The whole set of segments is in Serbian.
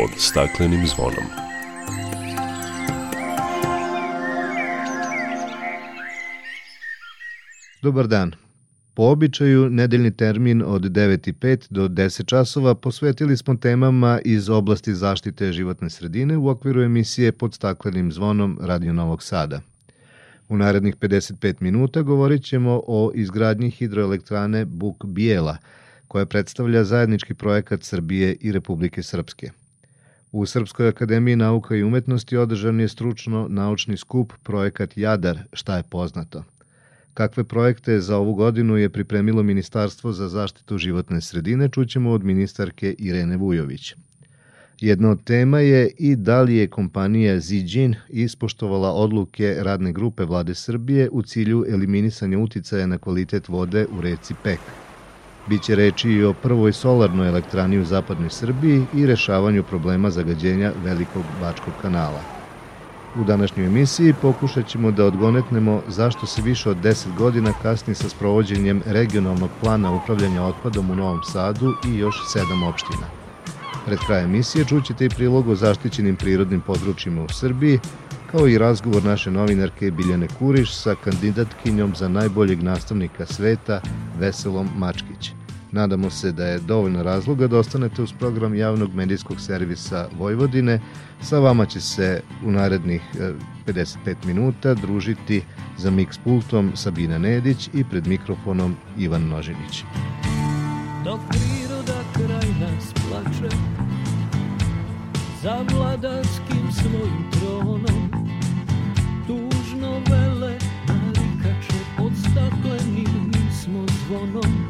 pod staklenim zvonom. Dobar dan. Po običaju, nedeljni termin od 9.05 do 10 časova posvetili smo temama iz oblasti zaštite životne sredine u okviru emisije pod staklenim zvonom Radio Novog Sada. U narednih 55 minuta govorit ćemo o izgradnji hidroelektrane Buk Bijela, koja predstavlja zajednički projekat Srbije i Republike Srpske. U Srpskoj akademiji nauka i umetnosti održan je stručno naučni skup projekat Jadar, šta je poznato. Kakve projekte za ovu godinu je pripremilo Ministarstvo za zaštitu životne sredine, čućemo od ministarke Irene Vujović. Jedna od tema je i da li je kompanija Zijin ispoštovala odluke radne grupe vlade Srbije u cilju eliminisanja uticaja na kvalitet vode u reci Pek. Biće reči i o prvoj solarnoj elektrani u zapadnoj Srbiji i rešavanju problema zagađenja Velikog Bačkog kanala. U današnjoj emisiji pokušat ćemo da odgonetnemo zašto se više od 10 godina kasni sa sprovođenjem regionalnog plana upravljanja otpadom u Novom Sadu i još sedam opština. Pred krajem emisije čućete i prilog o zaštićenim prirodnim područjima u Srbiji, kao i razgovor naše novinarke Biljane Kuriš sa kandidatkinjom za najboljeg nastavnika sveta Veselom Mačkić. Nadamo se da je dovoljno razloga da ostanete uz program javnog medijskog servisa Vojvodine. Sa vama će se u narednih 55 e, minuta družiti za mix pultom Sabina Nedić i pred mikrofonom Ivan Nožinić. Dok priroda kraj nas plače Za vladarskim svojim tronom Tužno vele narikače Pod staklenim smo zvonom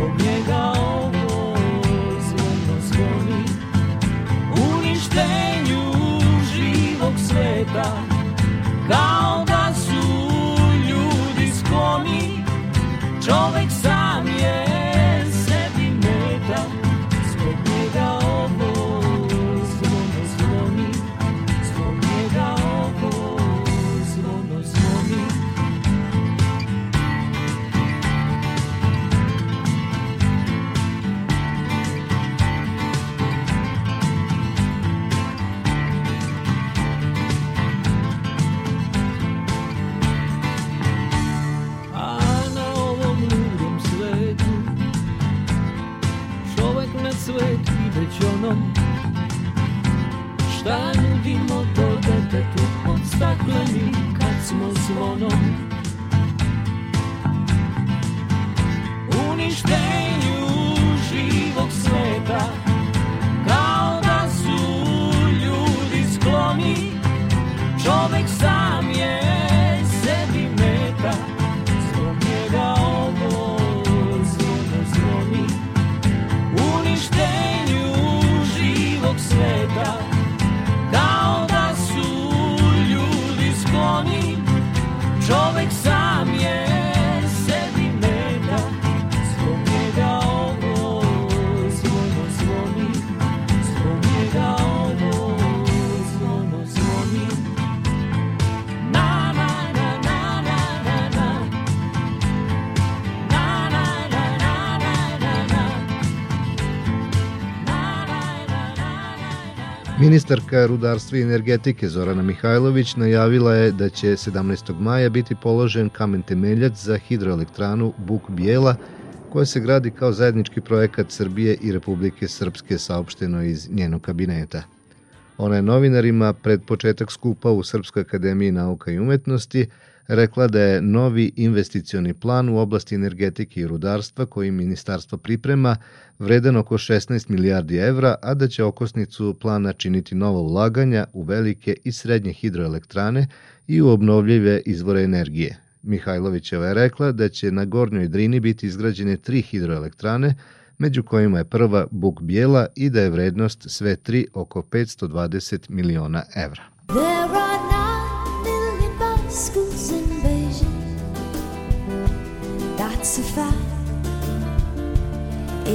Ovo zvono zvoni Uništenju živog sveta već onom Šta nudimo Ministarka rudarstva i energetike Zorana Mihajlović najavila je da će 17. maja biti položen kamen temeljac za hidroelektranu Buk Bijela, koja se gradi kao zajednički projekat Srbije i Republike Srpske saopšteno iz njenog kabineta. Ona je novinarima pred početak skupa u Srpskoj akademiji nauka i umetnosti rekla da je novi investicioni plan u oblasti energetike i rudarstva koji ministarstvo priprema vredan oko 16 milijardi evra, a da će okosnicu plana činiti nova ulaganja u velike i srednje hidroelektrane i u obnovljive izvore energije. Mihajlovićeva je rekla da će na Gornjoj Drini biti izgrađene tri hidroelektrane, među kojima je prva Buk Bijela i da je vrednost sve tri oko 520 miliona evra. There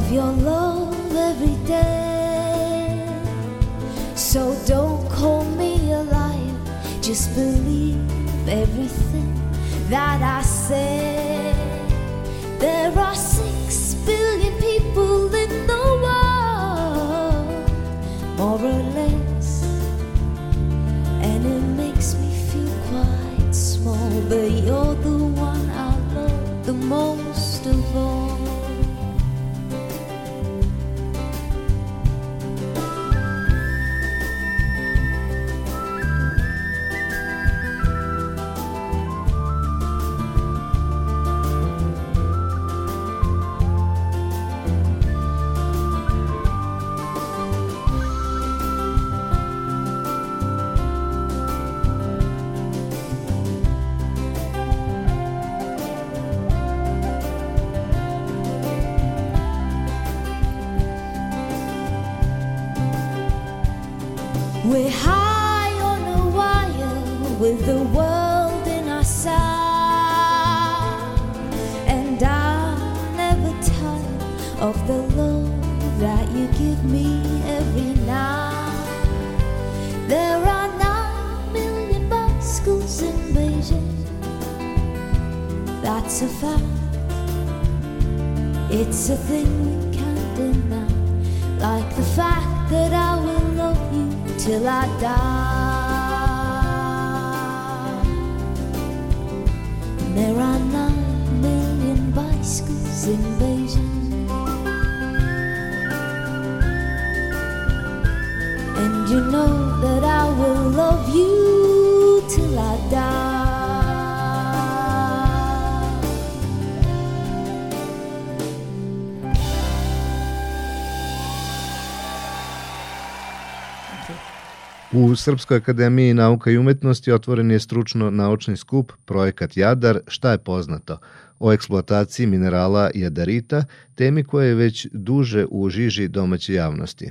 Of your love every day. So don't call me a liar just believe everything that I say. There are six billion people We're high on a wire with the world in our sight, and I'll never tire of the love that you give me every night. There are nine million bicycles in Beijing. That's a fact. It's a thing we can't deny, like the fact that I will love till I die. There are nine million bicycles in Beijing. And you know that I will love you till I die. U Srpskoj akademiji nauka i umetnosti otvoren je stručno naučni skup Projekat Jadar, šta je poznato, o eksploataciji minerala jadarita, temi koja je već duže u žiži domaće javnosti.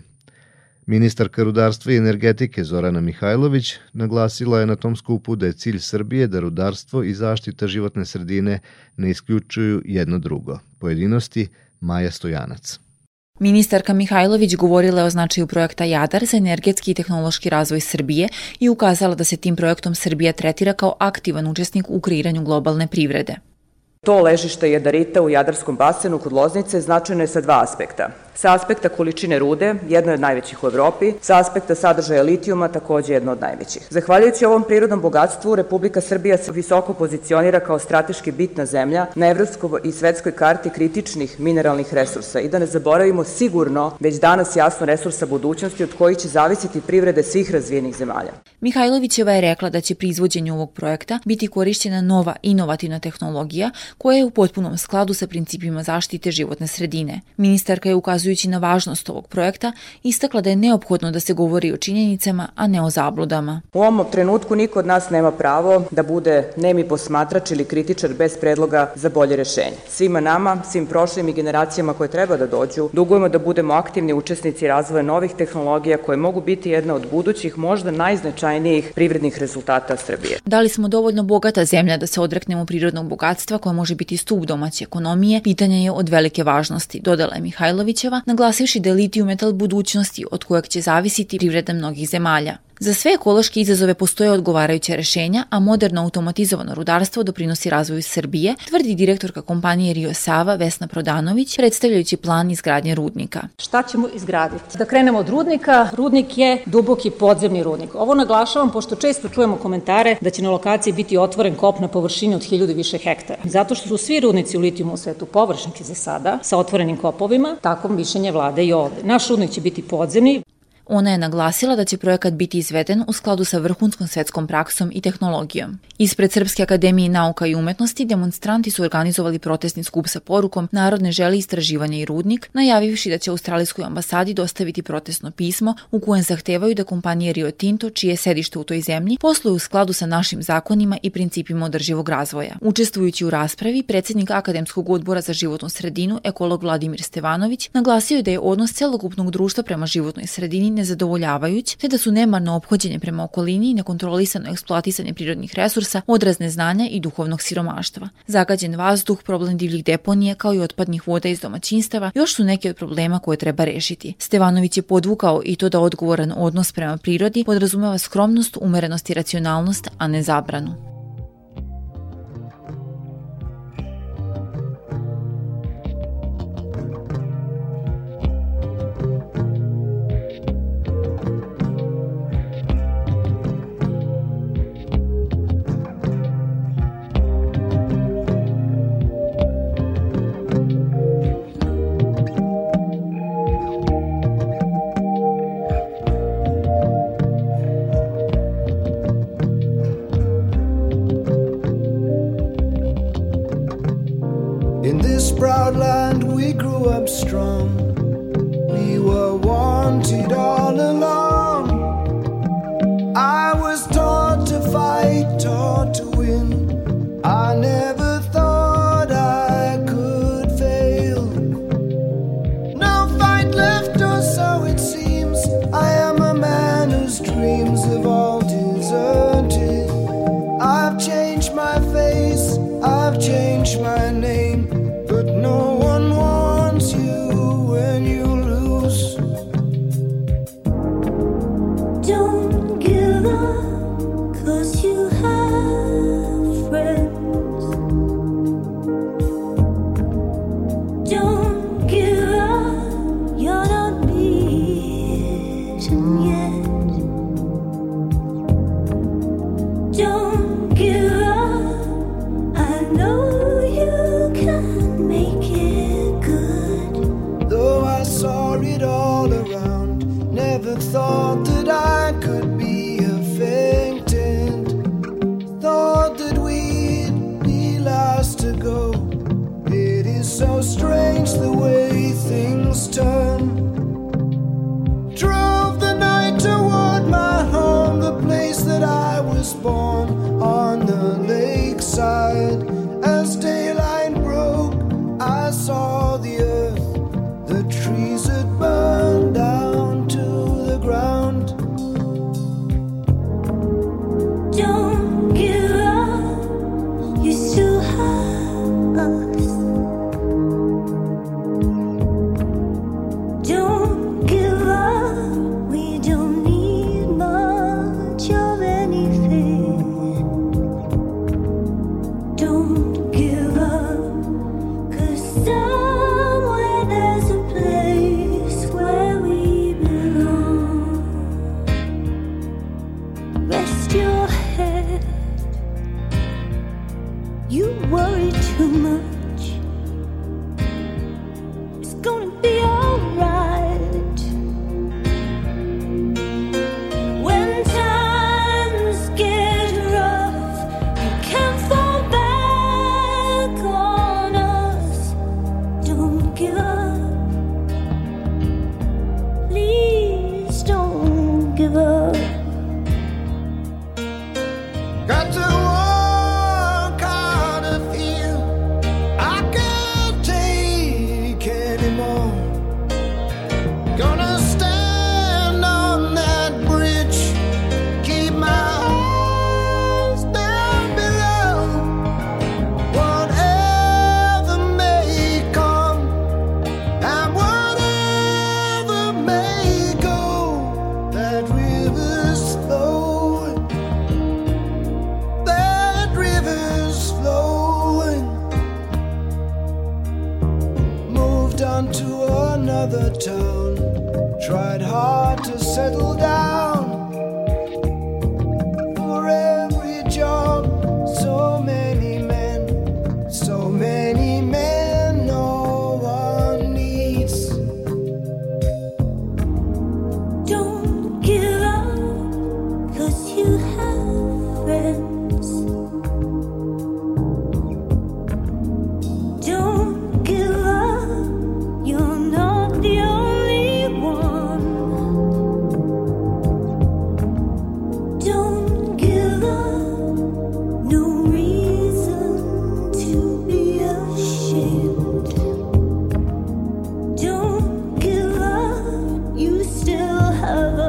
Ministarka rudarstva i energetike Zorana Mihajlović naglasila je na tom skupu da je cilj Srbije da rudarstvo i zaštita životne sredine ne isključuju jedno drugo. Pojedinosti Maja Stojanac. Ministarka Mihajlović govorila je o značaju projekta Jadar za energetski i tehnološki razvoj Srbije i ukazala da se tim projektom Srbija tretira kao aktivan učesnik u kreiranju globalne privrede. To ležište jadarita u Jadarskom basenu kod Loznice značajno je sa dva aspekta. Sa aspekta količine rude, jedno je od najvećih u Evropi, sa aspekta sadržaja litijuma, takođe jedno od najvećih. Zahvaljujući ovom prirodnom bogatstvu, Republika Srbija se visoko pozicionira kao strateški bitna zemlja na evropskoj i svetskoj karti kritičnih mineralnih resursa i da ne zaboravimo sigurno već danas jasno resursa budućnosti od kojih će zavisiti privrede svih razvijenih zemalja. Mihajlovićeva je rekla da će pri izvođenju ovog projekta biti korišćena nova inovativna tehnologija koja je u potpunom skladu sa principima zaštite životne sredine. Ministarka je ukazujući na važnost ovog projekta istakla da je neophodno da se govori o činjenicama, a ne o zabludama. U ovom trenutku niko od nas nema pravo da bude nemi posmatrač ili kritičar bez predloga za bolje rešenje. Svima nama, svim prošlim i generacijama koje treba da dođu, dugujemo da budemo aktivni učesnici razvoja novih tehnologija koje mogu biti jedna od budućih, možda najznačajnijih privrednih rezultata Srbije. Da li smo dovoljno bogata zemlja da se odreknemo prirodnog bogatstva koja može biti stup domaće ekonomije, pitanje je od velike važnosti, dodala je Mihajlovićeva, naglasivši da je litiju metal budućnosti od kojeg će zavisiti privreda mnogih zemalja. Za sve ekološke izazove postoje odgovarajuće rešenja, a moderno automatizovano rudarstvo doprinosi razvoju Srbije, tvrdi direktorka kompanije Rio Sava Vesna Prodanović, predstavljajući plan izgradnje rudnika. Šta ćemo izgraditi? Da krenemo od rudnika. Rudnik je duboki podzemni rudnik. Ovo naglašavam pošto često čujemo komentare da će na lokaciji biti otvoren kop na površini od hiljadu više hektara. Zato što su svi rudnici u litijumu u svetu površinski za sada, sa otvorenim kopovima, tako mišljenje vlade i ovde. Naš rudnik će biti podzemni, Ona je naglasila da će projekat biti izveden u skladu sa vrhunskom svetskom praksom i tehnologijom. Ispred Srpske akademije nauka i umetnosti demonstranti su organizovali protestni skup sa porukom Narod ne želi istraživanje i rudnik, najavivši da će Australijskoj ambasadi dostaviti protestno pismo u kojem zahtevaju da kompanije Rio Tinto, čije je sedište u toj zemlji, posluju u skladu sa našim zakonima i principima održivog razvoja. Učestvujući u raspravi, predsednik Akademskog odbora za životnu sredinu, ekolog Vladimir Stevanović, naglasio je da je odnos celokupnog društva prema životnoj sredini nezadovoljavajuć, te da su nemarno obhođenje prema okolini i nekontrolisano eksploatisanje prirodnih resursa odraz neznanja i duhovnog siromaštva. Zagađen vazduh, problem divljih deponije kao i otpadnih voda iz domaćinstava još su neki od problema koje treba rešiti. Stevanović je podvukao i to da odgovoran odnos prema prirodi podrazumeva skromnost, umerenost i racionalnost, a ne zabranu. love.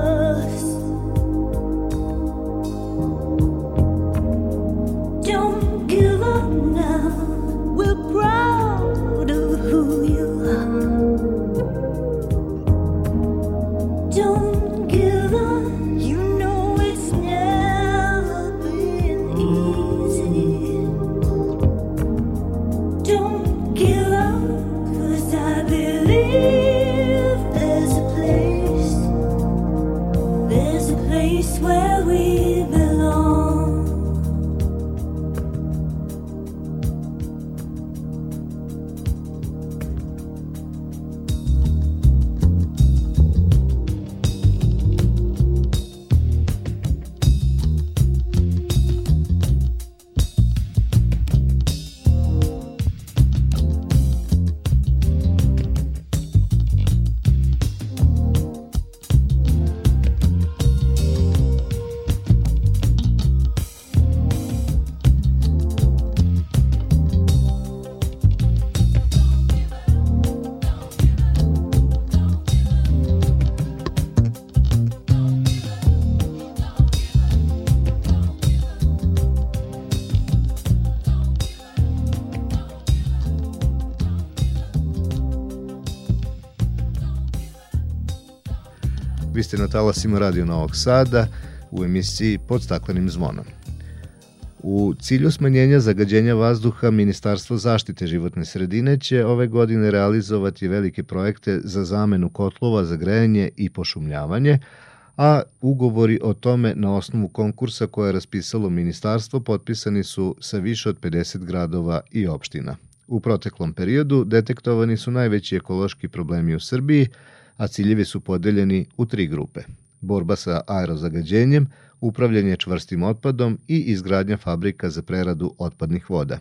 Ste na talasima Radio Novog Sada u emisiji Pod staklenim zvonom. U cilju smanjenja zagađenja vazduha, Ministarstvo zaštite životne sredine će ove godine realizovati velike projekte za zamenu kotlova za grejanje i pošumljavanje, a ugovori o tome na osnovu konkursa koje je raspisalo ministarstvo potpisani su sa više od 50 gradova i opština. U proteklom periodu detektovani su najveći ekološki problemi u Srbiji, a ciljevi su podeljeni u tri grupe. Borba sa aerozagađenjem, upravljanje čvrstim otpadom i izgradnja fabrika za preradu otpadnih voda.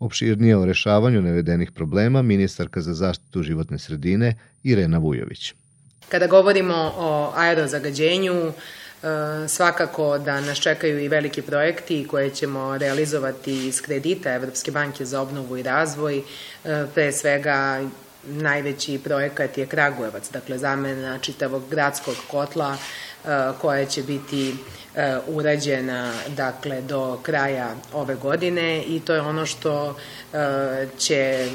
Opširnije o rešavanju navedenih problema ministarka za zaštitu životne sredine Irena Vujović. Kada govorimo o aerozagađenju, e, svakako da nas čekaju i veliki projekti koje ćemo realizovati iz kredita Evropske banke za obnovu i razvoj, e, pre svega najveći projekat je Kragujevac, dakle zamena čitavog gradskog kotla e, koja će biti e, urađena dakle do kraja ove godine i to je ono što e, će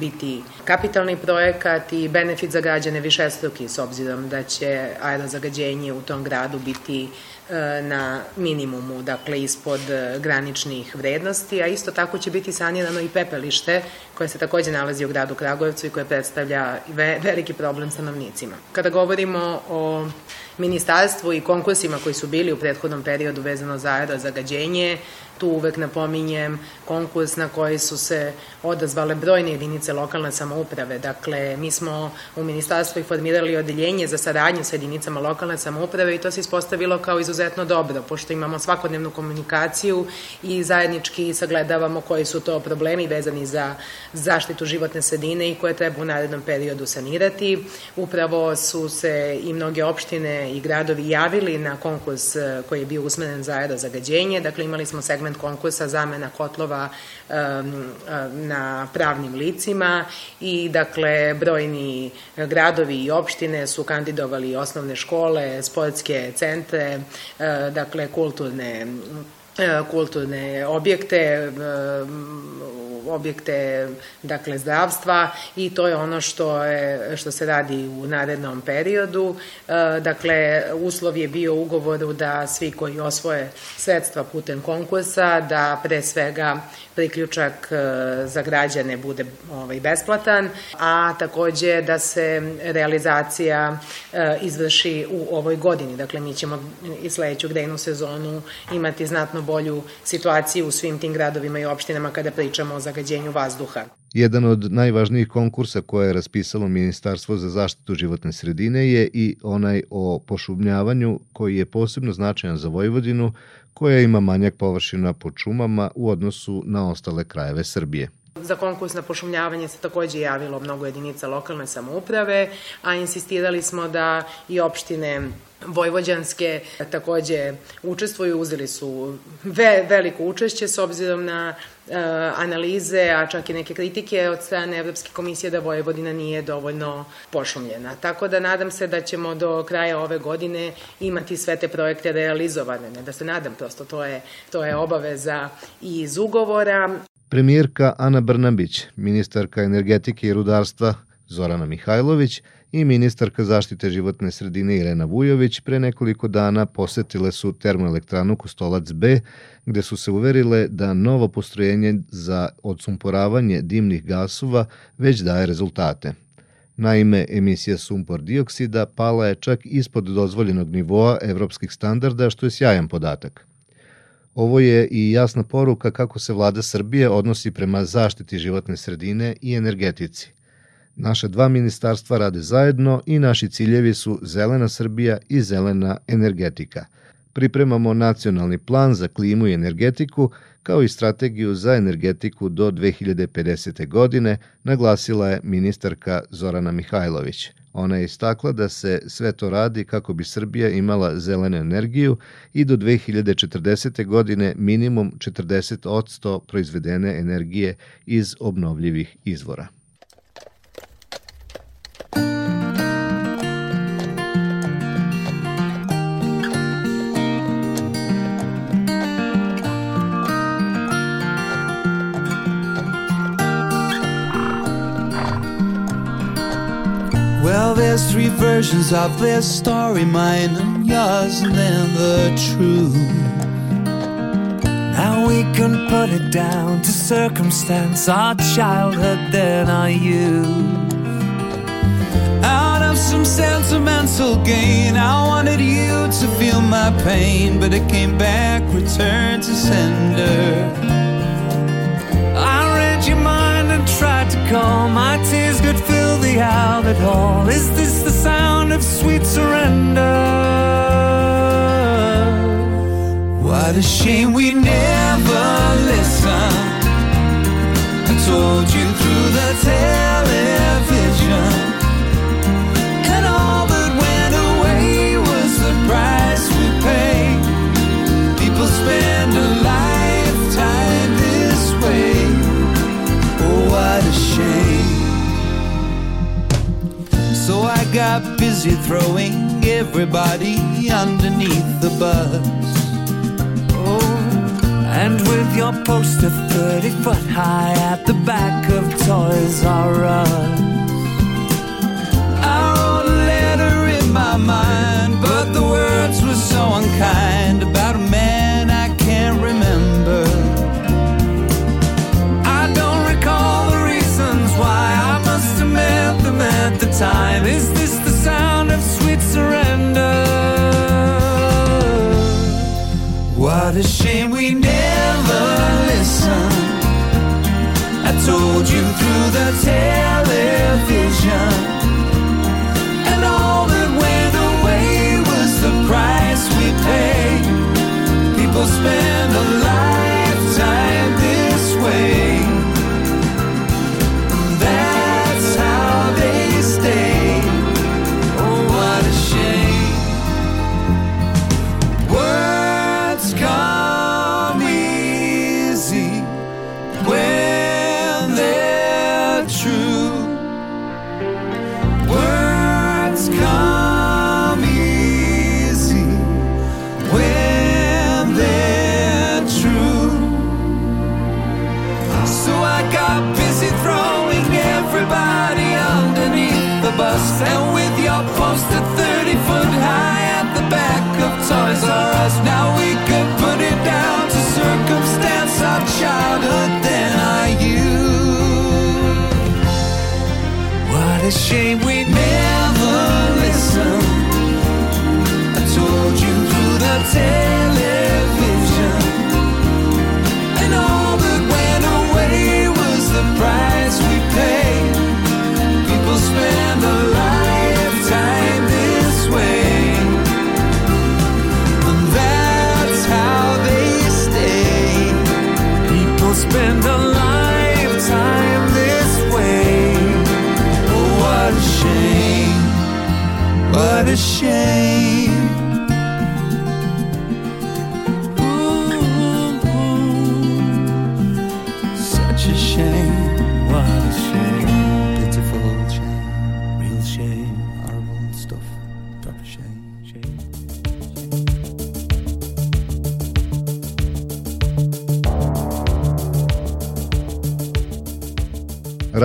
biti kapitalni projekat i benefit za građane višestruki s obzirom da će aerozagađenje u tom gradu biti na minimumu, dakle ispod graničnih vrednosti, a isto tako će biti sanirano i pepelište koje se takođe nalazi u gradu Kragujevcu i koje predstavlja ve veliki problem stanovnicima. Kada govorimo o ministarstvu i konkursima koji su bili u prethodnom periodu vezano za aerozagađenje, tu uvek napominjem konkurs na koji su se odazvale brojne jedinice lokalne samouprave. Dakle, mi smo u ministarstvu formirali odeljenje za saradnju sa jedinicama lokalne samouprave i to se ispostavilo kao izuzetno dobro, pošto imamo svakodnevnu komunikaciju i zajednički sagledavamo koji su to problemi vezani za zaštitu životne sredine i koje treba u narednom periodu sanirati. Upravo su se i mnoge opštine i gradovi javili na konkurs koji je bio usmeren za aerozagađenje. Dakle, imali smo segment konkursa zamena kotlova na pravnim licima i dakle brojni gradovi i opštine su kandidovali osnovne škole, sportske centre, dakle kulturne kulturne objekte, e, objekte dakle zdravstva i to je ono što je što se radi u narednom periodu. E, dakle uslov je bio ugovoru da svi koji osvoje sredstva putem konkursa da pre svega priključak e, za građane bude ovaj besplatan, a takođe da se realizacija e, izvrši u ovoj godini. Dakle mi ćemo i sledeću grejnu sezonu imati znatno bolju situaciju u svim tim gradovima i opštinama kada pričamo o zagađenju vazduha. Jedan od najvažnijih konkursa koje je raspisalo Ministarstvo za zaštitu životne sredine je i onaj o pošumljavanju koji je posebno značajan za Vojvodinu, koja ima manjak površina pod šumama u odnosu na ostale krajeve Srbije. Za konkurs na pošumljavanje se takođe javilo mnogo jedinica lokalne samouprave, a insistirali smo da i opštine Vojvođanske takođe učestvuju, uzeli su ve, veliko učešće s obzirom na e, analize, a čak i neke kritike od strane Evropske komisije da Vojvodina nije dovoljno pošumljena. Tako da nadam se da ćemo do kraja ove godine imati sve te projekte realizovane. Ne da se nadam, prosto to je, to je obaveza i iz ugovora. Premijerka Ana Brnabić, ministarka energetike i rudarstva Zorana Mihajlović i ministarka zaštite životne sredine Irena Vujović pre nekoliko dana posetile su termoelektranu Kostolac B, gde su se uverile da novo postrojenje za odsumporavanje dimnih gasova već daje rezultate. Naime, emisija sumpor dioksida pala je čak ispod dozvoljenog nivoa evropskih standarda, što je sjajan podatak. Ovo je i jasna poruka kako se vlada Srbije odnosi prema zaštiti životne sredine i energetici. Naše dva ministarstva rade zajedno i naši ciljevi su zelena Srbija i zelena energetika. Pripremamo nacionalni plan za klimu i energetiku, kao i strategiju za energetiku do 2050. godine, naglasila je ministarka Zorana Mihajlović. Ona je istakla da se sve to radi kako bi Srbija imala zelenu energiju i do 2040. godine minimum 40% proizvedene energije iz obnovljivih izvora. Well, there's three versions of this story mine and yours, and then the truth. Now we can put it down to circumstance, our childhood, then our youth. Out of some sentimental gain, I wanted you to feel my pain, but it came back, returned to sender. To my tears could fill the outlet hall. Is this the sound of sweet surrender? What a shame we never listened. I told you got busy throwing everybody underneath the bus. Oh, and with your poster 30 foot high at the back of Toys R Us. Told you through the television. A shame we shame!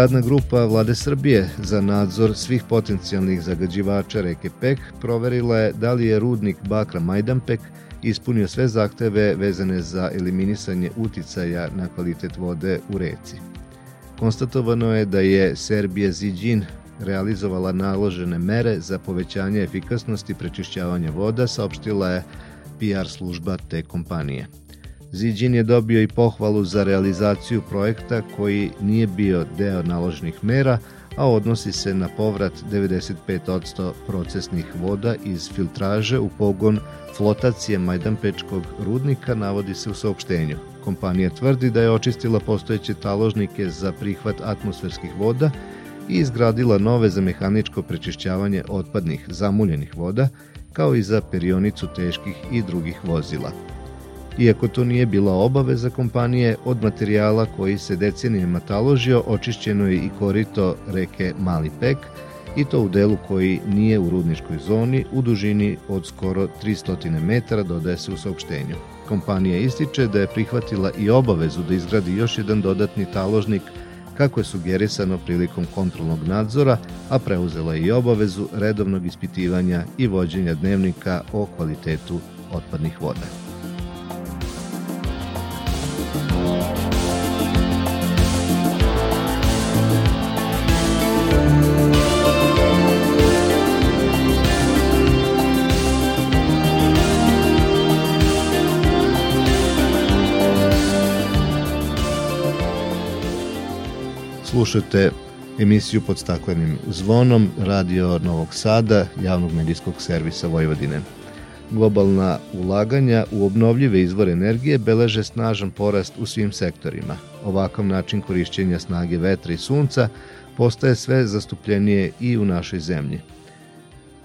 Radna grupa Vlade Srbije za nadzor svih potencijalnih zagađivača reke Pek proverila je da li je rudnik Bakra Majdanpek ispunio sve zahteve vezane za eliminisanje uticaja na kvalitet vode u reci. Konstatovano je da je Serbija Ziđin realizovala naložene mere za povećanje efikasnosti prečišćavanja voda, saopštila je PR služba te kompanije. Ziđin je dobio i pohvalu za realizaciju projekta koji nije bio deo naloženih mera, a odnosi se na povrat 95% procesnih voda iz filtraže u pogon flotacije Majdanpečkog rudnika, navodi se u saopštenju. Kompanija tvrdi da je očistila postojeće taložnike za prihvat atmosferskih voda i izgradila nove za mehaničko prečišćavanje otpadnih zamuljenih voda, kao i za perionicu teških i drugih vozila. Iako to nije bila obaveza kompanije, od materijala koji se decenijama taložio očišćeno je i korito reke Mali Pek, i to u delu koji nije u rudničkoj zoni u dužini od skoro 300 metara, dodaje se u saopštenju. Kompanija ističe da je prihvatila i obavezu da izgradi još jedan dodatni taložnik kako je sugerisano prilikom kontrolnog nadzora, a preuzela i obavezu redovnog ispitivanja i vođenja dnevnika o kvalitetu otpadnih voda. Slušate emisiju pod staklenim zvonom Radio Novog Sada, javnog medijskog servisa Vojvodine. Globalna ulaganja u obnovljive izvore energije beleže snažan porast u svim sektorima. Ovakav način korišćenja snage vetra i sunca postaje sve zastupljenije i u našoj zemlji.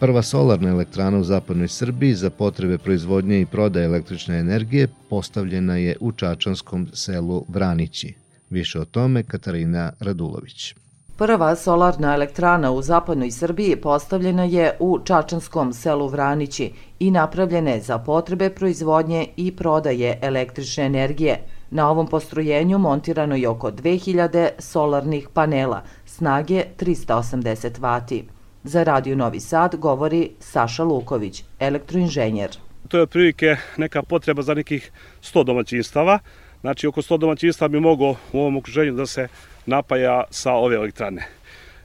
Prva solarna elektrana u zapadnoj Srbiji za potrebe proizvodnje i prodaje električne energije postavljena je u Čačanskom selu Vranići. Više o tome Katarina Radulović. Prva solarna elektrana u zapadnoj Srbiji postavljena je u Čačanskom selu Vranići i napravljena je za potrebe proizvodnje i prodaje električne energije. Na ovom postrojenju montirano je oko 2000 solarnih panela snage 380 vati. Za Radio Novi Sad govori Saša Luković, elektroinženjer. To je otprilike neka potreba za nekih 100 domaćinstava. Znači oko 100 domaćinstva bi moglo u ovom okruženju da se napaja sa ove elektrane.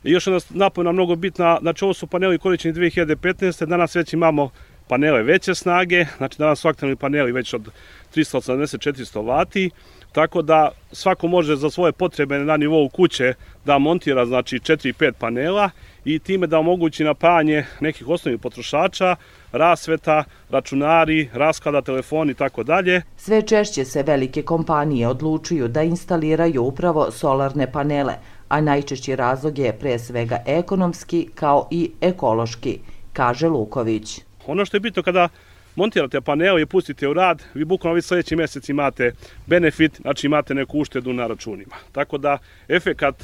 I još jedna napojna mnogo bitna, znači ovo su paneli korišćeni 2015. Danas već imamo panele veće snage, znači danas su aktivni paneli već od 380-400 vati, tako da svako može za svoje potrebe na nivou kuće da montira znači 4-5 panela i time da omogući napajanje nekih osnovnih potrošača, rasveta, računari, rasklada, telefoni i tako dalje. Sve češće se velike kompanije odlučuju da instaliraju upravo solarne panele, a najčešći razlog je pre svega ekonomski kao i ekološki, kaže Luković. Ono što je bitno kada montirate panele i pustite u rad, vi bukvalno vi sledeći mesec imate benefit, znači imate neku uštedu na računima. Tako da efekat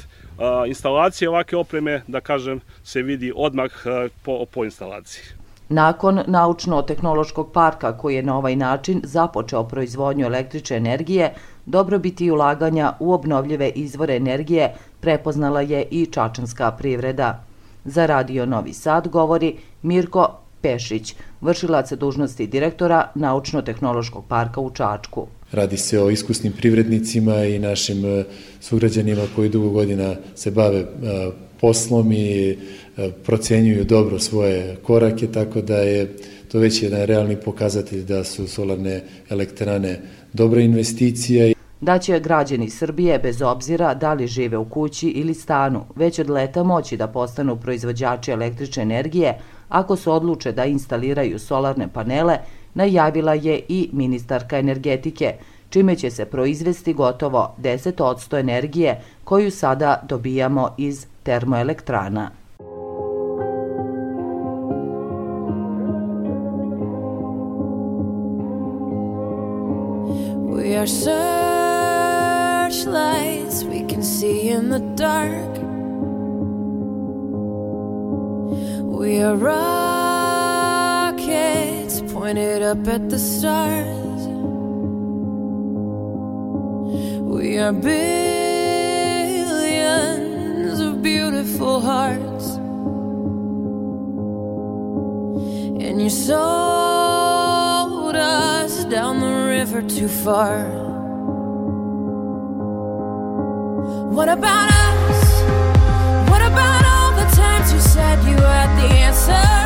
instalacije ovake opreme, da kažem, se vidi odmah po, po instalaciji. Nakon naučno-tehnološkog parka koji je na ovaj način započeo proizvodnju električne energije, dobrobiti i ulaganja u obnovljive izvore energije prepoznala je i čačanska privreda. Za Radio Novi Sad govori Mirko Pešić, vršilac dužnosti direktora Naučno-tehnološkog parka u Čačku. Radi se o iskusnim privrednicima i našim e, sugrađanima koji dugo godina se bave e, poslom i e, procenjuju dobro svoje korake, tako da je to već jedan realni pokazatelj da su solarne elektrane dobra investicija. Da će građani Srbije, bez obzira da li žive u kući ili stanu, već od leta moći da postanu proizvođači električne energije ako se odluče da instaliraju solarne panele, najavila je i ministarka energetike, čime će se proizvesti gotovo 10% energije koju sada dobijamo iz termoelektrana. We are searchlights we can see in the dark. We are rockets pointed up at the stars. We are billions of beautiful hearts. And you sold us down the river too far. What about us? Said you had the answers?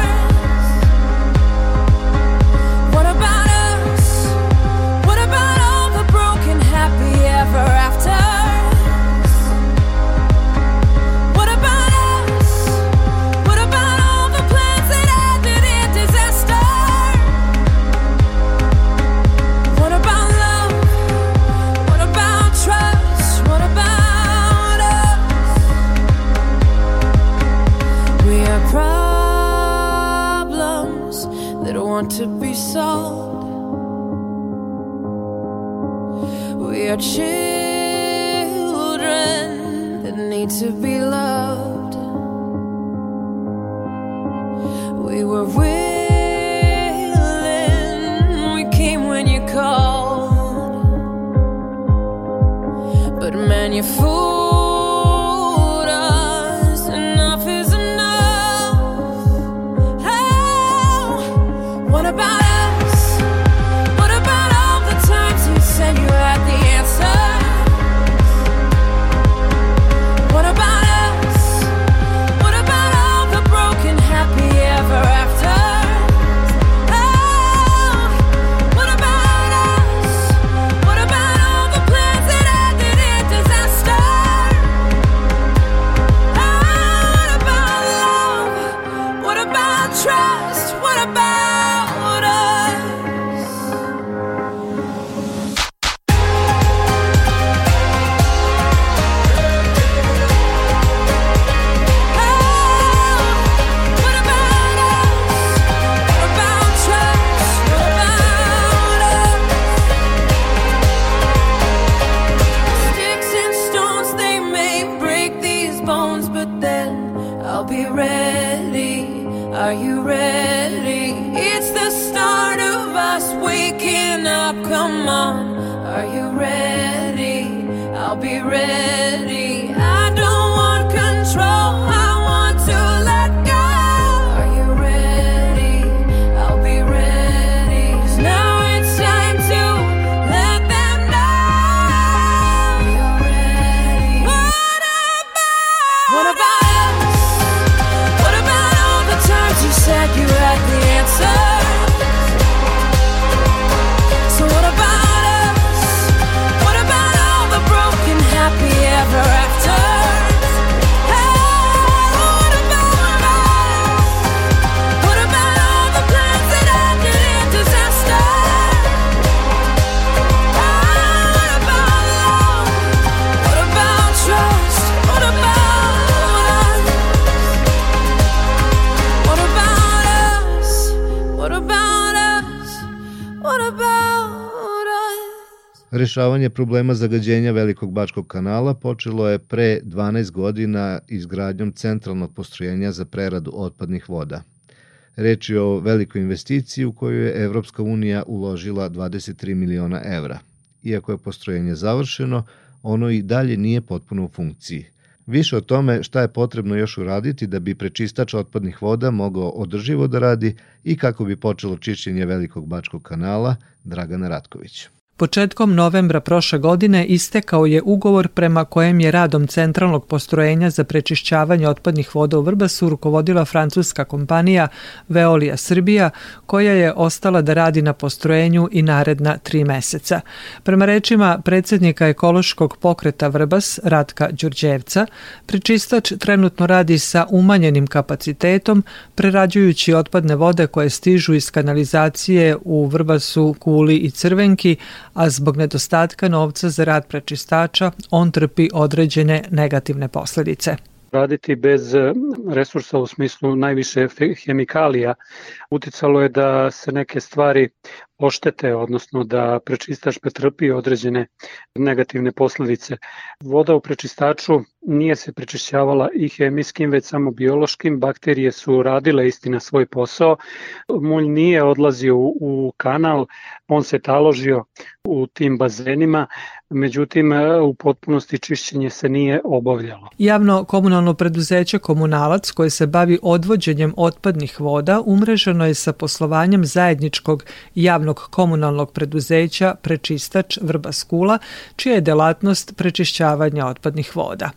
Are you ready? I'll be ready. Rešavanje problema zagađenja Velikog Bačkog kanala počelo je pre 12 godina izgradnjom centralnog postrojenja za preradu otpadnih voda. Reč je o velikoj investiciji u koju je Evropska unija uložila 23 miliona evra. Iako je postrojenje završeno, ono i dalje nije potpuno u funkciji. Više o tome šta je potrebno još uraditi da bi prečistač otpadnih voda mogao održivo da radi i kako bi počelo čišćenje Velikog Bačkog kanala, Dragana Ratković. Početkom novembra prošle godine istekao je ugovor prema kojem je radom centralnog postrojenja za prečišćavanje otpadnih voda u Vrbasu rukovodila francuska kompanija Veolia Srbija, koja je ostala da radi na postrojenju i naredna tri meseca. Prema rečima predsednika ekološkog pokreta Vrbas, Ratka Đurđevca, prečistač trenutno radi sa umanjenim kapacitetom, prerađujući otpadne vode koje stižu iz kanalizacije u Vrbasu, Kuli i Crvenki, a zbog nedostatka novca za rad prečistača on trpi određene negativne posledice. Raditi bez resursa u smislu najviše hemikalija uticalo je da se neke stvari oštete, odnosno da prečistač pretrpi određene negativne posledice. Voda u prečistaču nije se prečišćavala i hemijskim, već samo biološkim. Bakterije su radile istina svoj posao. Mulj nije odlazio u kanal, on se taložio u tim bazenima, međutim u potpunosti čišćenje se nije obavljalo. Javno komunalno preduzeće Komunalac koje se bavi odvođenjem otpadnih voda umreženo je sa poslovanjem zajedničkog javnog komunalnog preduzeća Prečistač Vrba Skula, čija je delatnost prečišćavanja otpadnih voda.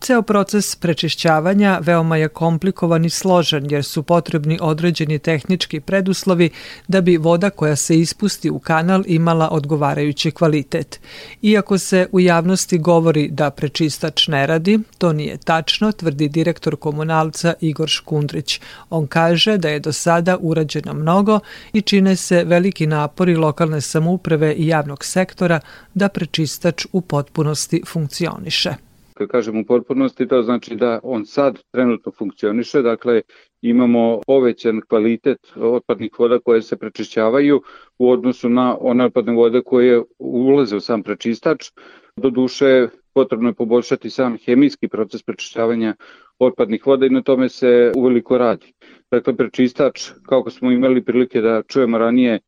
Ceo proces prečišćavanja veoma je komplikovan i složen jer su potrebni određeni tehnički preduslovi da bi voda koja se ispusti u kanal imala odgovarajući kvalitet. Iako se u javnosti govori da prečistač ne radi, to nije tačno, tvrdi direktor komunalca Igor Škundrić. On kaže da je do sada urađeno mnogo i čine se veliki napori lokalne samouprave i javnog sektora da prečistač u potpunosti funkcioniše. Kad kažem u potpunosti, to znači da on sad trenutno funkcioniše, dakle imamo povećan kvalitet otpadnih voda koje se prečišćavaju u odnosu na one otpadne vode koje ulaze u sam prečistač. Do duše potrebno je poboljšati sam hemijski proces prečišćavanja otpadnih voda i na tome se uveliko radi. Dakle, prečistač, kako smo imali prilike da čujemo ranije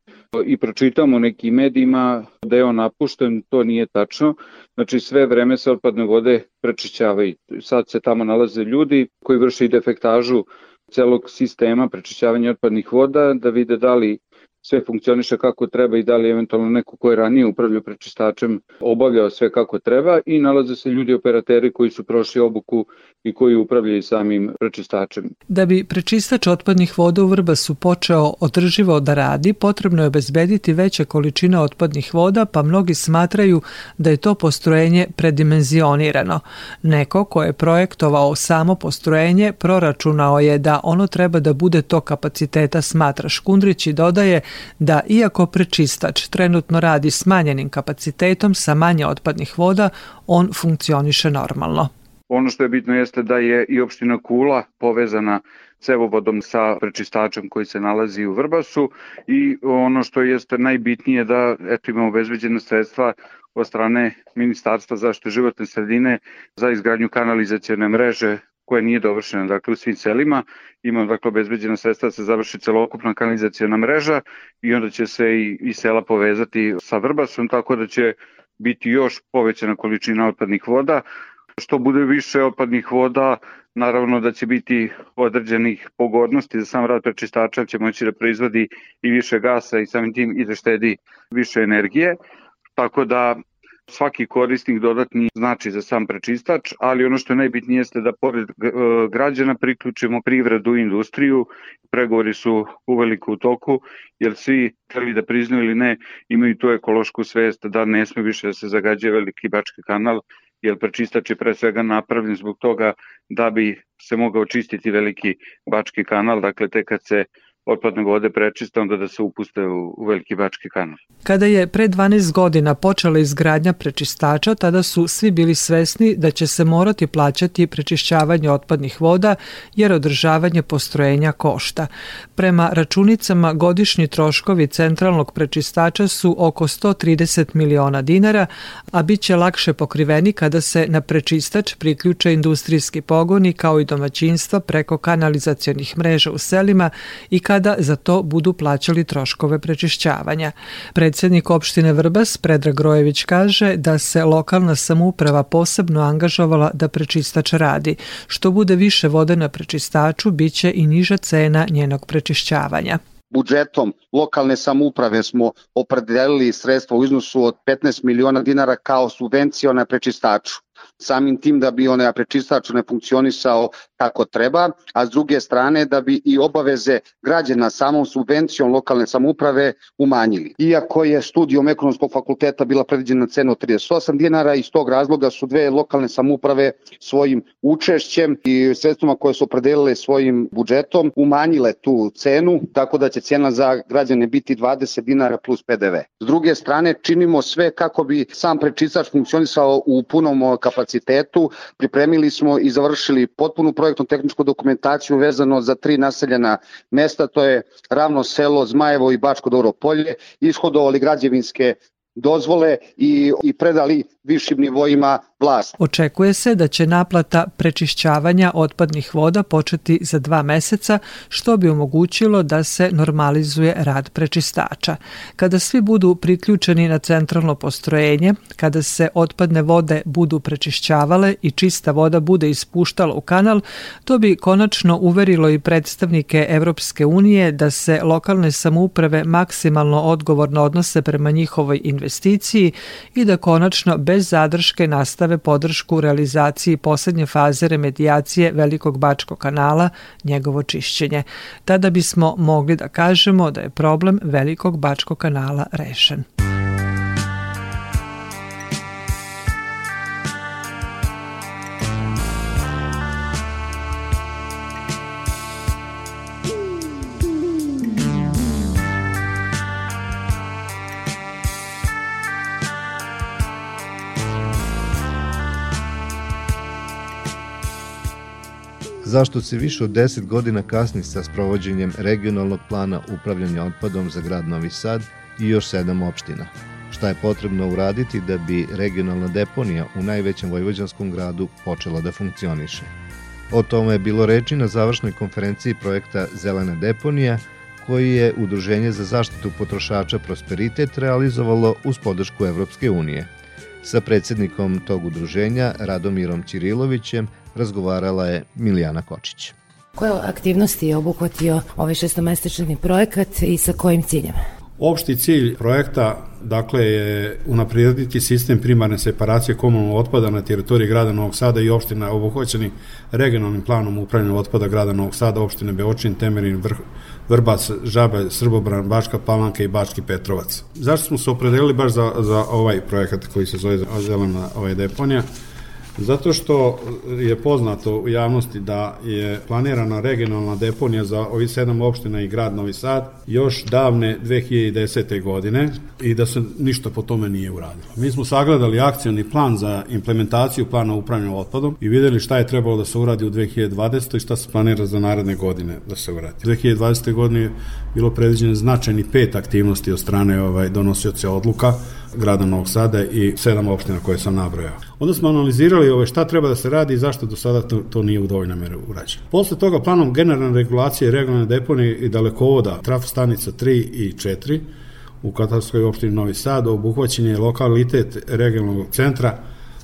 i pročitamo nekim medijima da je on napušten, to nije tačno. Znači sve vreme se otpadne vode prečišćavaju. Sad se tamo nalaze ljudi koji vrše i defektažu celog sistema prečišćavanja otpadnih voda da vide da li sve funkcioniše kako treba i da li eventualno neko ko je ranije upravljao prečistačem obavljao sve kako treba i nalaze se ljudi operateri koji su prošli obuku i koji upravljaju samim prečistačem. Da bi prečistač otpadnih voda u Vrbasu počeo održivo da radi, potrebno je obezbediti veće količine otpadnih voda, pa mnogi smatraju da je to postrojenje predimenzionirano. Neko ko je projektovao samo postrojenje proračunao je da ono treba da bude to kapaciteta smatra Škundrić i dodaje da iako prečistač trenutno radi smanjenim kapacitetom sa manje otpadnih voda, on funkcioniše normalno. Ono što je bitno jeste da je i opština Kula povezana cevovodom sa prečistačem koji se nalazi u Vrbasu i ono što jeste najbitnije da eto imamo obezbeđene sredstva od strane Ministarstva zaštite životne sredine za izgradnju kanalizacijone mreže koja nije dovršena dakle u svim selima. Ima dakle obezbeđena sredstva da se završi celokupna kanalizacijona mreža i onda će se i, i sela povezati sa Vrbasom tako da će biti još povećana količina otpadnih voda. Što bude više otpadnih voda naravno da će biti određenih pogodnosti za sam rad prečistača će moći da proizvodi i više gasa i samim tim i da štedi više energije. Tako da svaki korisnik dodatni znači za sam prečistač, ali ono što je najbitnije jeste da pored e, građana priključimo privredu i industriju. Pregovori su uveliko u toku, jer svi, hteli da priznaju ili ne, imaju tu ekološku svest da ne sme više da se zagađuje veliki bački kanal, jer prečistač je pre svega napravljen zbog toga da bi se mogao čistiti veliki bački kanal, dakle te kad se otpadne vode prečiste, onda da se upuste u, u Veliki Bački kanal. Kada je pre 12 godina počela izgradnja prečistača, tada su svi bili svesni da će se morati plaćati prečišćavanje otpadnih voda, jer održavanje postrojenja košta. Prema računicama godišnji troškovi centralnog prečistača su oko 130 miliona dinara, a bit će lakše pokriveni kada se na prečistač priključe industrijski pogoni kao i domaćinstva preko kanalizacionih mreža u selima i kada kada za to budu plaćali troškove prečišćavanja. Predsednik opštine Vrbas, Predrag Grojević, kaže da se lokalna samouprava posebno angažovala da prečistač radi. Što bude više vode na prečistaču, biće i niža cena njenog prečišćavanja. budžetom lokalne samouprave smo opredelili sredstva u iznosu od 15 miliona dinara kao subvencija na prečistaču samim tim da bi onaj prečistač ne funkcionisao kako treba, a s druge strane da bi i obaveze građana samom subvencijom lokalne samouprave umanjili. Iako je studijom ekonomskog fakulteta bila predviđena cena od 38 dinara, iz tog razloga su dve lokalne samouprave svojim učešćem i sredstvima koje su opredelile svojim budžetom umanjile tu cenu, tako da će cena za građane biti 20 dinara plus PDV. S druge strane, činimo sve kako bi sam prečistač funkcionisao u punom kapacitetu. Pripremili smo i završili potpunu projektnu tehničku dokumentaciju vezano za tri naseljena mesta, to je Ravno selo, Zmajevo i Bačko Dobro polje, ishodovali građevinske dozvole i, i predali višim nivoima vlast. Očekuje se da će naplata prečišćavanja otpadnih voda početi za dva meseca, što bi omogućilo da se normalizuje rad prečistača. Kada svi budu priključeni na centralno postrojenje, kada se otpadne vode budu prečišćavale i čista voda bude ispuštala u kanal, to bi konačno uverilo i predstavnike Evropske unije da se lokalne samouprave maksimalno odgovorno odnose prema njihovoj investiciji i da konačno bez zadrške nastave podršku u realizaciji poslednje faze remedijacije Velikog Bačkog kanala, njegovo čišćenje. Tada bismo mogli da kažemo da je problem Velikog Bačkog kanala rešen. Zašto se više od 10 godina kasni sa sprovođenjem regionalnog plana upravljanja otpadom za grad Novi Sad i još sedam opština. Šta je potrebno uraditi da bi regionalna deponija u najvećem vojvođanskom gradu počela da funkcioniše? O tome je bilo reči na završnoj konferenciji projekta Zelena deponija, koji je Udruženje za zaštitu potrošača Prosperitet realizovalo uz podršku Evropske unije. Sa predsednikom tog udruženja, Radomirom Ćirilovićem, razgovarala je Milijana Kočić. Koje aktivnosti je obuhvatio ovaj šestomesečni projekat i sa kojim ciljem? Opšti cilj projekta dakle je unaprijediti sistem primarne separacije komunalnog otpada na teritoriji grada Novog Sada i opština obuhvaćeni regionalnim planom upravljanja otpada grada Novog Sada, opštine Beočin, Temerin, Vrh, Vrbac, Žabe, Srbobran, Bačka Palanka i Bački Petrovac. Zašto smo se opredelili baš za, za ovaj projekat koji se zove Zelena ovaj deponija? Zato što je poznato u javnosti da je planirana regionalna deponija za ovi sedam opština i grad Novi Sad još davne 2010. godine i da se ništa po tome nije uradilo. Mi smo sagledali akcioni plan za implementaciju plana upravljanja otpadom i videli šta je trebalo da se uradi u 2020. i šta se planira za naredne godine da se uradi. U 2020. godine je bilo predviđeno značajni pet aktivnosti od strane ovaj, donosioce odluka grada Novog Sada i sedam opština koje sam nabrojao. Onda smo analizirali ove šta treba da se radi i zašto do sada to, to nije u dovoljnoj meri urađeno. Posle toga planom generalne regulacije regionalne deponije i dalekovoda trafostanica 3 i 4 u katarskoj opštini Novi Sad obuhvaćen je lokalitet regionalnog centra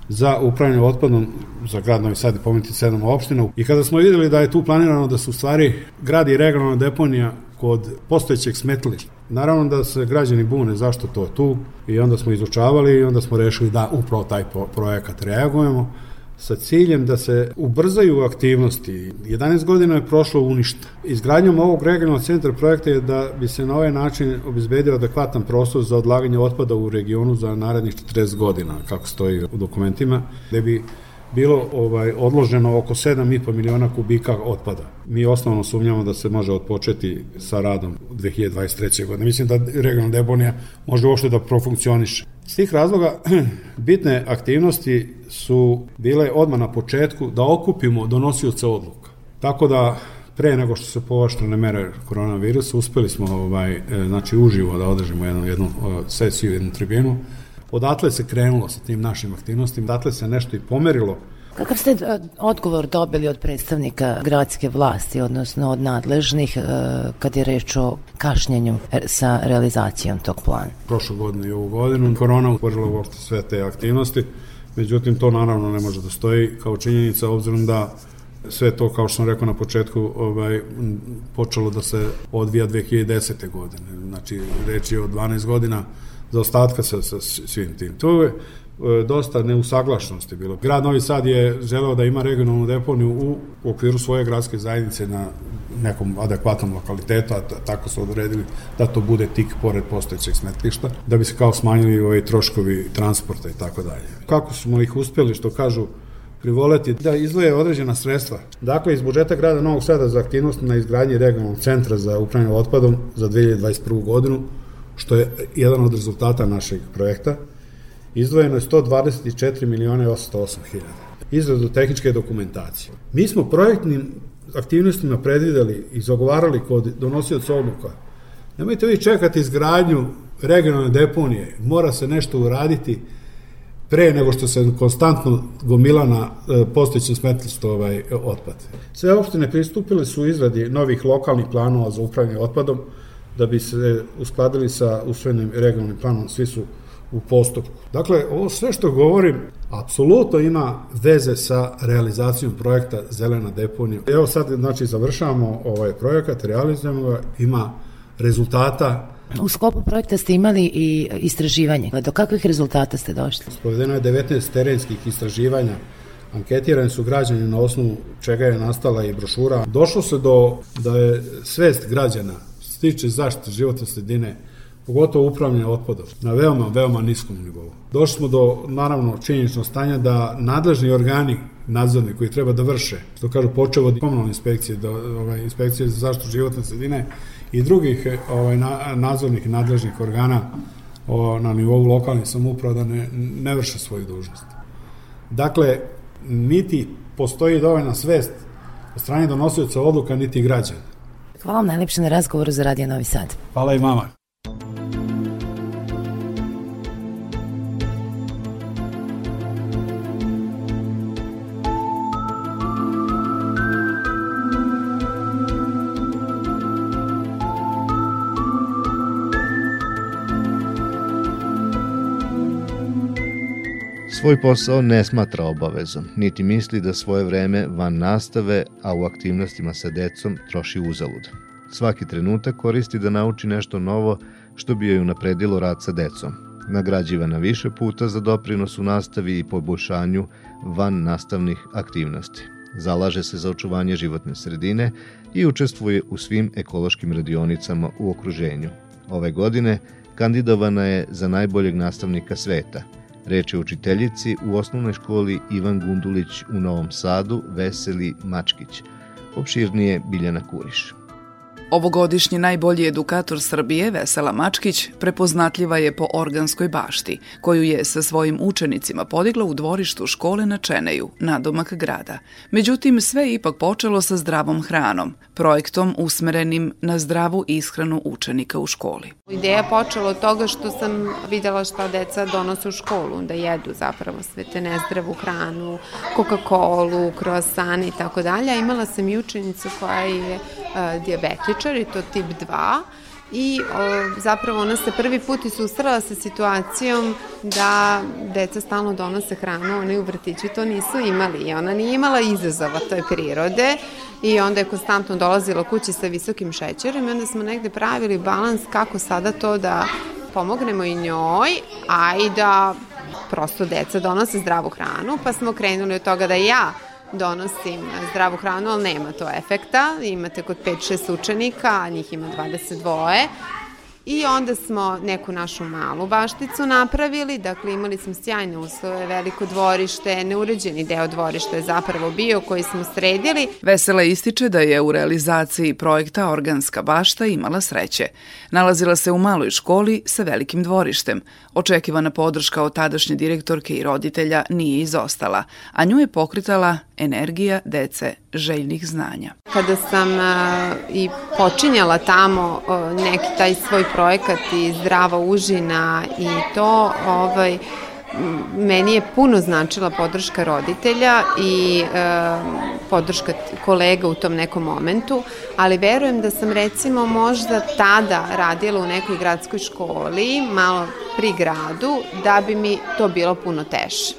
za upravljanje otpadom za grad Novi Sad i pomenuti sedam opština. I kada smo videli da je tu planirano da se u stvari gradi regionalna deponija kod postojećeg smetlišta. Naravno da se građani bune zašto to tu i onda smo izučavali i onda smo rešili da upravo taj projekat reagujemo sa ciljem da se ubrzaju aktivnosti. 11 godina je prošlo u ništa. Izgradnjom ovog regionalnog centra projekta je da bi se na ovaj način obezbedio adekvatan prostor za odlaganje otpada u regionu za narednih 40 godina, kako stoji u dokumentima, gde bi bilo ovaj odloženo oko 7,5 miliona kubika otpada. Mi osnovno sumnjamo da se može odpočeti sa radom 2023. godine. Mislim da regionalna deponija može uopšte da profunkcioniše. S tih razloga bitne aktivnosti su bile odmah na početku da okupimo donosioce odluka. Tako da pre nego što se povaštrane mere koronavirusa, uspeli smo ovaj, e, znači, uživo da održimo jednu, jednu sesiju, jednu tribinu, Odatle se krenulo sa tim našim aktivnostima, odatle se nešto i pomerilo. Kakav ste e, odgovor dobili od predstavnika gradske vlasti, odnosno od nadležnih, e, kad je reč o kašnjenju sa realizacijom tog plana? Prošlu godinu i ovu godinu korona utvorila uopšte sve te aktivnosti, međutim to naravno ne može da stoji kao činjenica obzirom da Sve to, kao što sam rekao na početku, ovaj, počelo da se odvija 2010. godine. Znači, reč je o 12 godina za ostatka sa, sa svim tim. To je e, dosta neusaglašenosti bilo. Grad Novi Sad je želeo da ima regionalnu deponiju u okviru svoje gradske zajednice na nekom adekvatnom lokalitetu, a tako su odredili da to bude tik pored postojećeg smetlišta, da bi se kao smanjili ovi troškovi transporta i tako dalje. Kako smo ih uspeli, što kažu, privoleti da izvoje određena sredstva. Dakle, iz budžeta grada Novog Sada za aktivnost na izgradnji regionalnog centra za upravljanje otpadom za 2021. godinu, što je jedan od rezultata našeg projekta, izdvojeno je 124 miliona i 808 hiljada. Izradu tehničke dokumentacije. Mi smo projektnim aktivnostima predvideli i zagovarali kod donosioca odluka. Nemojte vi čekati izgradnju regionalne deponije, mora se nešto uraditi pre nego što se konstantno gomila na e, postojećem smetlištu ovaj otpad. Sve opštine pristupile su izradi novih lokalnih planova za upravljanje otpadom da bi se uskladili sa usvojenim regionalnim planom, svi su u postupku. Dakle, ovo sve što govorim apsolutno ima veze sa realizacijom projekta Zelena deponija. Evo sad, znači, završavamo ovaj projekat, realizujemo ga, ima rezultata U sklopu projekta ste imali i istraživanje. Do kakvih rezultata ste došli? Spovedeno je 19 terenskih istraživanja. Anketirani su građani na osnovu čega je nastala i brošura. Došlo se do da je svest građana stiče zaštite životne sredine pogotovo upravljanje otpadom, na veoma, veoma niskom nivou. Došli smo do, naravno, činjeničnog stanja da nadležni organi nadzorni koji treba da vrše, što kažu počeo od komunalne inspekcije, do, ovaj, inspekcije za zaštitu životne sredine i drugih ovaj, na, nadzornih i nadležnih organa o, na nivou lokalnih samouprava da ne, ne vrše svoju dužnost. Dakle, niti postoji dovoljna svest od strane donosioca odluka, niti građana. Hvala vam najlepše na razgovoru za Radio Novi Sad. Hvala i mama. Svoj posao ne smatra obavezom, niti misli da svoje vreme van nastave, a u aktivnostima sa decom troši uzalud. Svaki trenutak koristi da nauči nešto novo što bi joj unapredilo rad sa decom. Nagrađivana više puta za doprinos u nastavi i poboljšanju van nastavnih aktivnosti. Zalaže se za očuvanje životne sredine i učestvuje u svim ekološkim radionicama u okruženju. Ove godine kandidovana je za najboljeg nastavnika sveta – Reč je učiteljici u osnovnoj školi Ivan Gundulić u Novom Sadu, Veseli Mačkić. Opširnije Biljana Kuriš. Ovogodišnji najbolji edukator Srbije, Vesela Mačkić, prepoznatljiva je po organskoj bašti, koju je sa svojim učenicima podigla u dvorištu škole na Čeneju, nadomak grada. Međutim, sve je ipak počelo sa zdravom hranom, projektom usmerenim na zdravu ishranu učenika u školi. Ideja počela od toga što sam videla šta deca donose u školu, da jedu zapravo sve te nezdravu hranu, Coca-Cola, croissant i tako dalje. Imala sam i učenicu koja je uh, diabetičar i to tip 2 i o, zapravo ona se prvi put i susrela sa situacijom da deca stalno donose hranu, oni u vrtiću to nisu imali i ona nije imala izazova, to je prirode i onda je konstantno dolazila kući sa visokim šećerom i onda smo negde pravili balans kako sada to da pomognemo i njoj, a i da prosto deca donose zdravu hranu, pa smo krenuli od toga da ja donosim zdravu hranu, ali nema to efekta. Imate kod 5-6 učenika, a njih ima 22. I onda smo neku našu malu bašticu napravili, dakle imali smo sjajne uslove, veliko dvorište, neuređeni deo dvorišta je zapravo bio koji smo sredili. Vesela ističe da je u realizaciji projekta Organska bašta imala sreće. Nalazila se u maloj školi sa velikim dvorištem. Očekivana podrška od tadašnje direktorke i roditelja nije izostala, a nju je pokritala energija dece željnih znanja. Kada sam i počinjala tamo neki taj svoj projekat i zdrava užina i to, ovaj, meni je puno značila podrška roditelja i e, podrška kolega u tom nekom momentu, ali verujem da sam recimo možda tada radila u nekoj gradskoj školi, malo pri gradu, da bi mi to bilo puno teže.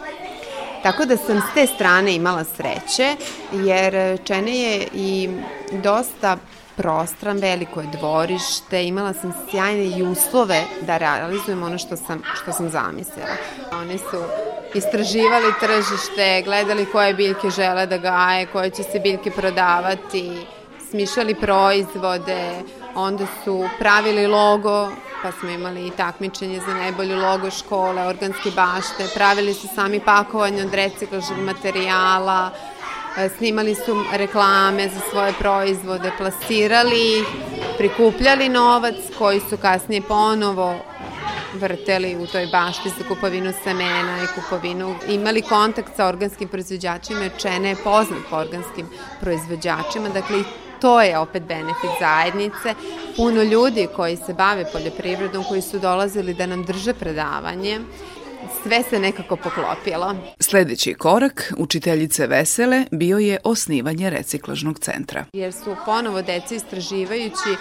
Tako da sam s te strane imala sreće, jer Čene je i dosta prostran, veliko je dvorište, imala sam sjajne i uslove da realizujem ono što sam, što sam zamislila. Oni su istraživali tržište, gledali koje biljke žele da gaje, koje će se biljke prodavati, smišljali proizvode, onda su pravili logo, pa smo imali i takmičenje za najbolju logo škole, organske bašte, pravili su sami pakovanje od reciklažnog materijala, snimali su reklame za svoje proizvode, plasirali prikupljali novac koji su kasnije ponovo vrteli u toj bašti za kupovinu semena i kupovinu, imali kontakt sa organskim proizvođačima, Čene je poznat po organskim proizvođačima, dakle i to je opet benefit zajednice. Puno ljudi koji se bave poljoprivredom, koji su dolazili da nam drže predavanje, sve se nekako poklopilo. Sledeći korak učiteljice Vesele bio je osnivanje reciklažnog centra. Jer su ponovo deca istraživajući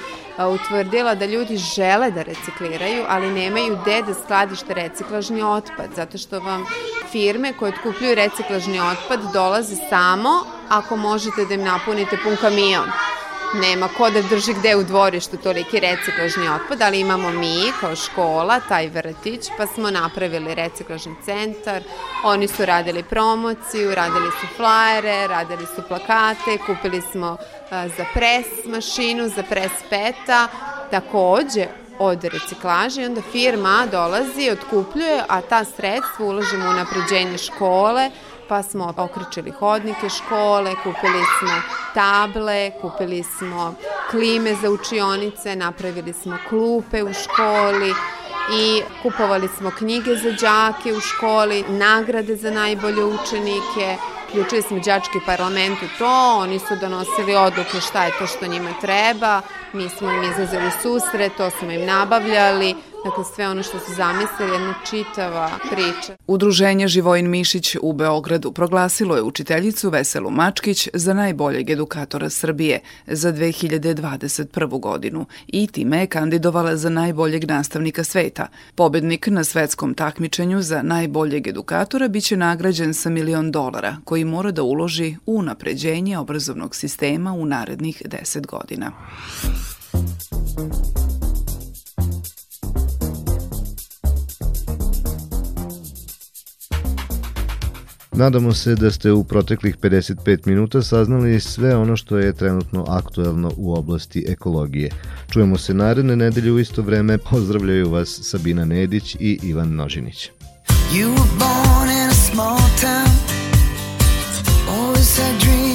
utvrdila da ljudi žele da recikliraju, ali nemaju gde da skladište reciklažni otpad, zato što vam firme koje otkupljuju reciklažni otpad dolaze samo ako možete da im napunite pun kamion nema ko da drži gde u dvorištu toliki reciklažni otpad, ali imamo mi kao škola taj vrtić, pa smo napravili reciklažni centar, oni su radili promociju, radili su flajere, radili su plakate, kupili smo za pres mašinu, za pres peta, takođe od reciklaže i onda firma dolazi, otkupljuje, a ta sredstva ulažemo u napređenje škole, pa smo okrećili hodnike škole, kupili smo table, kupili smo klime za učionice, napravili smo klupe u školi i kupovali smo knjige za đake u školi, nagrade za najbolje učenike, Ključili smo đački parlament u to, oni su donosili odluke šta je to što njima treba, mi smo im izazeli susret, to smo im nabavljali, Dakle, sve ono što su zamislili, jedna čitava priča. Udruženje Živojin Mišić u Beogradu proglasilo je učiteljicu Veselu Mačkić za najboljeg edukatora Srbije za 2021. godinu i time je kandidovala za najboljeg nastavnika sveta. Pobednik na svetskom takmičenju za najboljeg edukatora biće nagrađen sa milion dolara koji mora da uloži u napređenje obrazovnog sistema u narednih 10 godina. Nadamo se da ste u proteklih 55 minuta saznali sve ono što je trenutno aktuelno u oblasti ekologije. Čujemo se naredne nedelje u isto vreme. Pozdravljaju vas Sabina Nedić i Ivan Nožinić. You were born in a small town Always had dreams